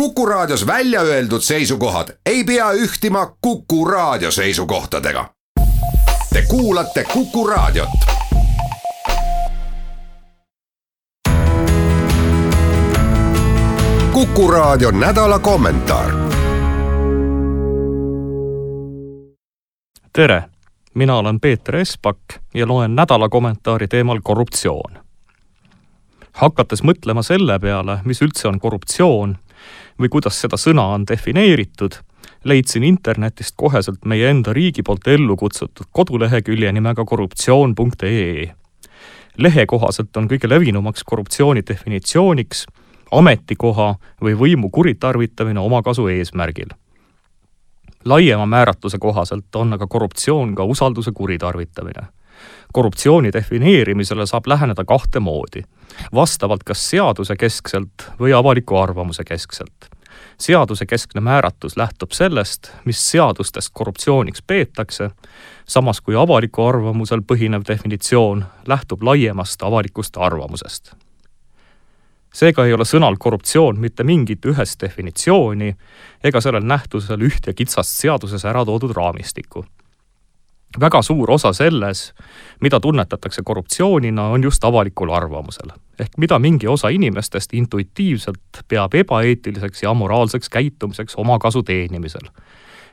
Kuku Raadios välja öeldud seisukohad ei pea ühtima Kuku Raadio seisukohtadega. Te kuulate Kuku Raadiot. kuku Raadio nädala kommentaar. tere, mina olen Peeter Espak ja loen nädala kommentaari teemal korruptsioon. hakates mõtlema selle peale, mis üldse on korruptsioon või kuidas seda sõna on defineeritud, leidsin internetist koheselt meie enda riigi poolt ellu kutsutud kodulehekülje nimega korruptsioon.ee. lehe kohaselt on kõige levinumaks korruptsiooni definitsiooniks ametikoha või võimu kuritarvitamine omakasu eesmärgil. laiema määratluse kohaselt on aga korruptsioon ka usalduse kuritarvitamine. Korruptsiooni defineerimisele saab läheneda kahte moodi, vastavalt kas seaduse keskselt või avaliku arvamuse keskselt. Seaduse keskne määratlus lähtub sellest, mis seadustest korruptsiooniks peetakse, samas kui avaliku arvamusel põhinev definitsioon lähtub laiemast avalikust arvamusest. seega ei ole sõnal korruptsioon mitte mingit ühest definitsiooni ega sellel nähtusel üht ja kitsast seaduses ära toodud raamistikku väga suur osa selles, mida tunnetatakse korruptsioonina, on just avalikul arvamusel. ehk mida mingi osa inimestest intuitiivselt peab ebaeetiliseks ja amoraalseks käitumiseks oma kasu teenimisel.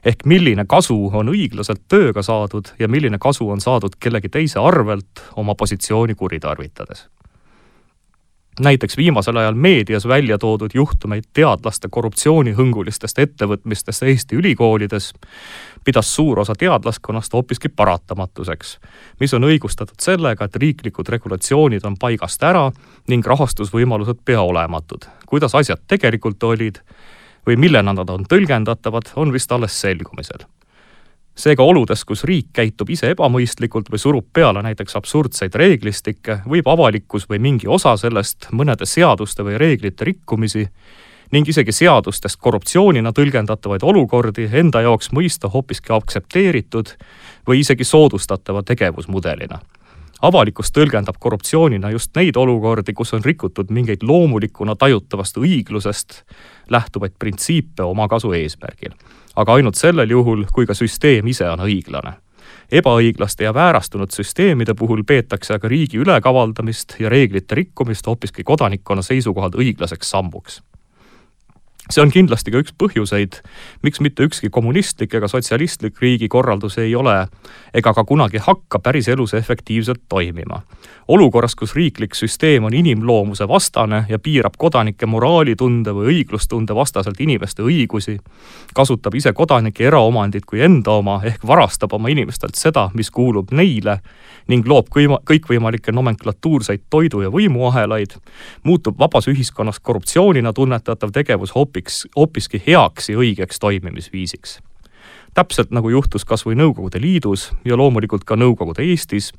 ehk milline kasu on õiglaselt tööga saadud ja milline kasu on saadud kellegi teise arvelt oma positsiooni kuritarvitades näiteks viimasel ajal meedias välja toodud juhtumeid teadlaste korruptsioonihõngulistest ettevõtmistest Eesti ülikoolides pidas suur osa teadlaskonnast hoopiski paratamatuseks, mis on õigustatud sellega, et riiklikud regulatsioonid on paigast ära ning rahastusvõimalused peaolematud. kuidas asjad tegelikult olid või millena nad on tõlgendatavad, on vist alles selgumisel seega oludes, kus riik käitub ise ebamõistlikult või surub peale näiteks absurdseid reeglistikke, võib avalikkus või mingi osa sellest mõnede seaduste või reeglite rikkumisi ning isegi seadustest korruptsioonina tõlgendatavaid olukordi enda jaoks mõista hoopiski aktsepteeritud või isegi soodustatava tegevusmudelina. avalikkus tõlgendab korruptsioonina just neid olukordi, kus on rikutud mingeid loomulikuna tajutavast õiglusest lähtuvaid printsiipe omakasu eesmärgil aga ainult sellel juhul, kui ka süsteem ise on õiglane. ebaõiglaste ja väärastunud süsteemide puhul peetakse aga riigi ülekavaldamist ja reeglite rikkumist hoopiski kodanikkonna seisukohalt õiglaseks sammuks see on kindlasti ka üks põhjuseid, miks mitte ükski kommunistlik ega sotsialistlik riigikorraldus ei ole ega ka kunagi hakka päriselus efektiivselt toimima. olukorras, kus riiklik süsteem on inimloomuse vastane ja piirab kodanike moraalitunde või õiglustunde vastaselt inimeste õigusi, kasutab ise kodanike eraomandit kui enda oma ehk varastab oma inimestelt seda, mis kuulub neile ning loob kõima, kõikvõimalikke nomenklatuurseid toidu- ja võimuahelaid, muutub vabas ühiskonnas korruptsioonina tunnetatav tegevus hoopiks, hoopiski heaks ja õigeks toimimisviisiks. Täpselt nagu juhtus kas või Nõukogude Liidus ja loomulikult ka Nõukogude Eestis,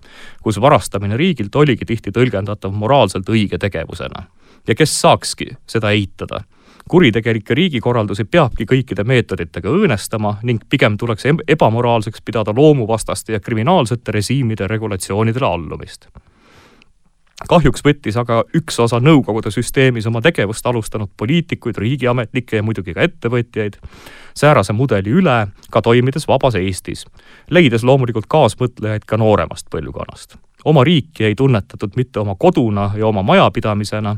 kus varastamine riigilt oligi tihti tõlgendatav moraalselt õige tegevusena. ja kes saakski seda eitada? Kuritegelikke riigikorraldusi peabki kõikide meetoditega õõnestama ning pigem tuleks ebamoraalseks pidada loomuvastaste ja kriminaalsete režiimide regulatsioonidele allumist kahjuks võttis aga üks osa Nõukogude süsteemis oma tegevust alustanud poliitikuid, riigiametnikke ja muidugi ka ettevõtjaid säärase mudeli üle ka toimides vabas Eestis, leides loomulikult kaasmõtlejaid ka nooremast põlvkonnast. Oma riiki ei tunnetatud mitte oma koduna ja oma majapidamisena,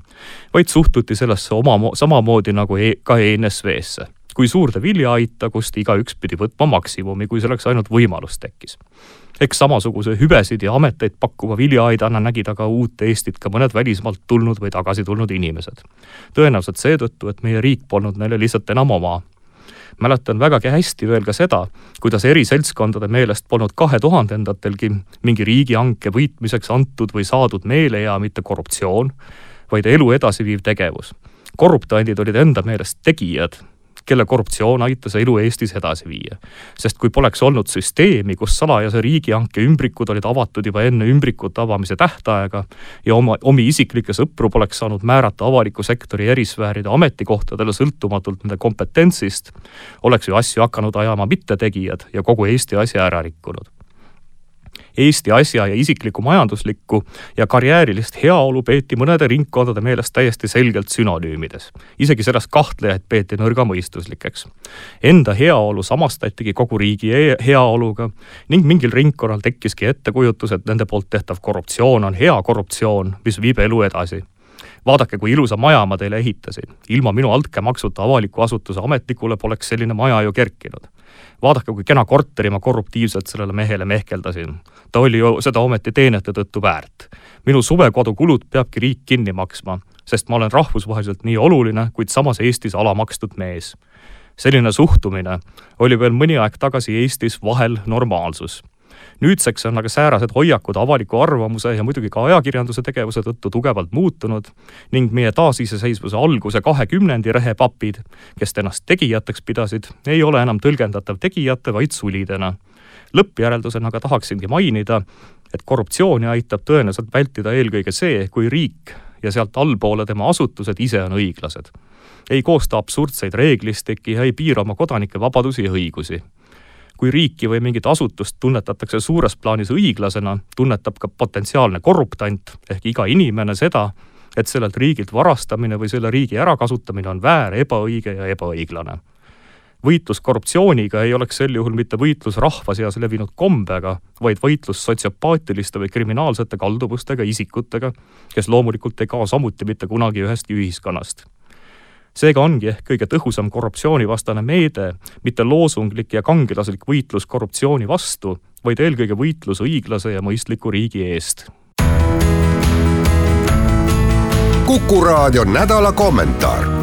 vaid suhtuti sellesse oma, samamoodi nagu e ka ENSV-sse kui suurde viljaaita, kust igaüks pidi võtma maksimumi, kui selleks ainult võimalus tekkis. eks samasuguse hüvesid ja ameteid pakkuva viljaaidana nägid aga uut Eestit ka mõned välismaalt tulnud või tagasi tulnud inimesed. tõenäoliselt seetõttu, et meie riik polnud neile lihtsalt enam oma mäletan vägagi hästi veel ka seda, kuidas eri seltskondade meelest polnud kahe tuhandendatelgi mingi riigihanke võitmiseks antud või saadud meelehea mitte korruptsioon, vaid elu edasiviiv tegevus. korruptandid olid enda meelest tegijad kelle korruptsioon aitas elu Eestis edasi viia. sest kui poleks olnud süsteemi, kus salajase riigihanke ümbrikud olid avatud juba enne ümbrikute avamise tähtaega ja oma, omi isiklikke sõpru poleks saanud määrata avaliku sektori erisfääride ametikohtadele sõltumatult nende kompetentsist, oleks ju asju hakanud ajama mittetegijad ja kogu Eesti asja ära rikkunud Eesti asja ja isiklikku majanduslikku ja karjäärilist heaolu peeti mõnede ringkondade meelest täiesti selgelt sünonüümides. isegi sellest kahtlejaid peeti nõrgamõistuslikeks. Enda heaolu samastatigi kogu riigi heaoluga ning mingil ringkonnal tekkiski ettekujutus, et nende poolt tehtav korruptsioon on hea korruptsioon, mis viib elu edasi vaadake, kui ilusa maja ma teile ehitasin. ilma minu altkäemaksuta avaliku asutuse ametnikule poleks selline maja ju kerkinud. vaadake, kui kena korteri ma korruptiivselt sellele mehele mehkeldasin. ta oli ju seda ometi teenete tõttu väärt. minu suvekodu kulud peabki riik kinni maksma, sest ma olen rahvusvaheliselt nii oluline, kuid samas Eestis alamakstud mees. selline suhtumine oli veel mõni aeg tagasi Eestis vahel normaalsus nüüdseks on aga säärased hoiakud avaliku arvamuse ja muidugi ka ajakirjanduse tegevuse tõttu tugevalt muutunud ning meie taasiseseisvuse alguse kahekümnendi rehepapid, kes ennast tegijateks pidasid, ei ole enam tõlgendatav tegijate, vaid sulidena. lõppjäreldusena aga tahaksingi mainida, et korruptsiooni aitab tõenäoliselt vältida eelkõige see, kui riik ja sealt allpoole tema asutused ise on õiglased. ei koosta absurdseid reeglistikki ja ei piira oma kodanike vabadusi ja õigusi kui riiki või mingit asutust tunnetatakse suures plaanis õiglasena, tunnetab ka potentsiaalne korruptant ehk iga inimene seda, et sellelt riigilt varastamine või selle riigi ärakasutamine on väär, ebaõige ja ebaõiglane. võitlus korruptsiooniga ei oleks sel juhul mitte võitlus rahva seas levinud kombega, vaid võitlus sotsiopaatiliste või kriminaalsete kalduvustega isikutega, kes loomulikult ei kao samuti mitte kunagi ühestki ühiskonnast seega ongi ehk kõige tõhusam korruptsioonivastane meede mitte loosunglik ja kangelaslik võitlus korruptsiooni vastu, vaid eelkõige võitlus õiglase ja mõistliku riigi eest. kuku raadio nädala kommentaar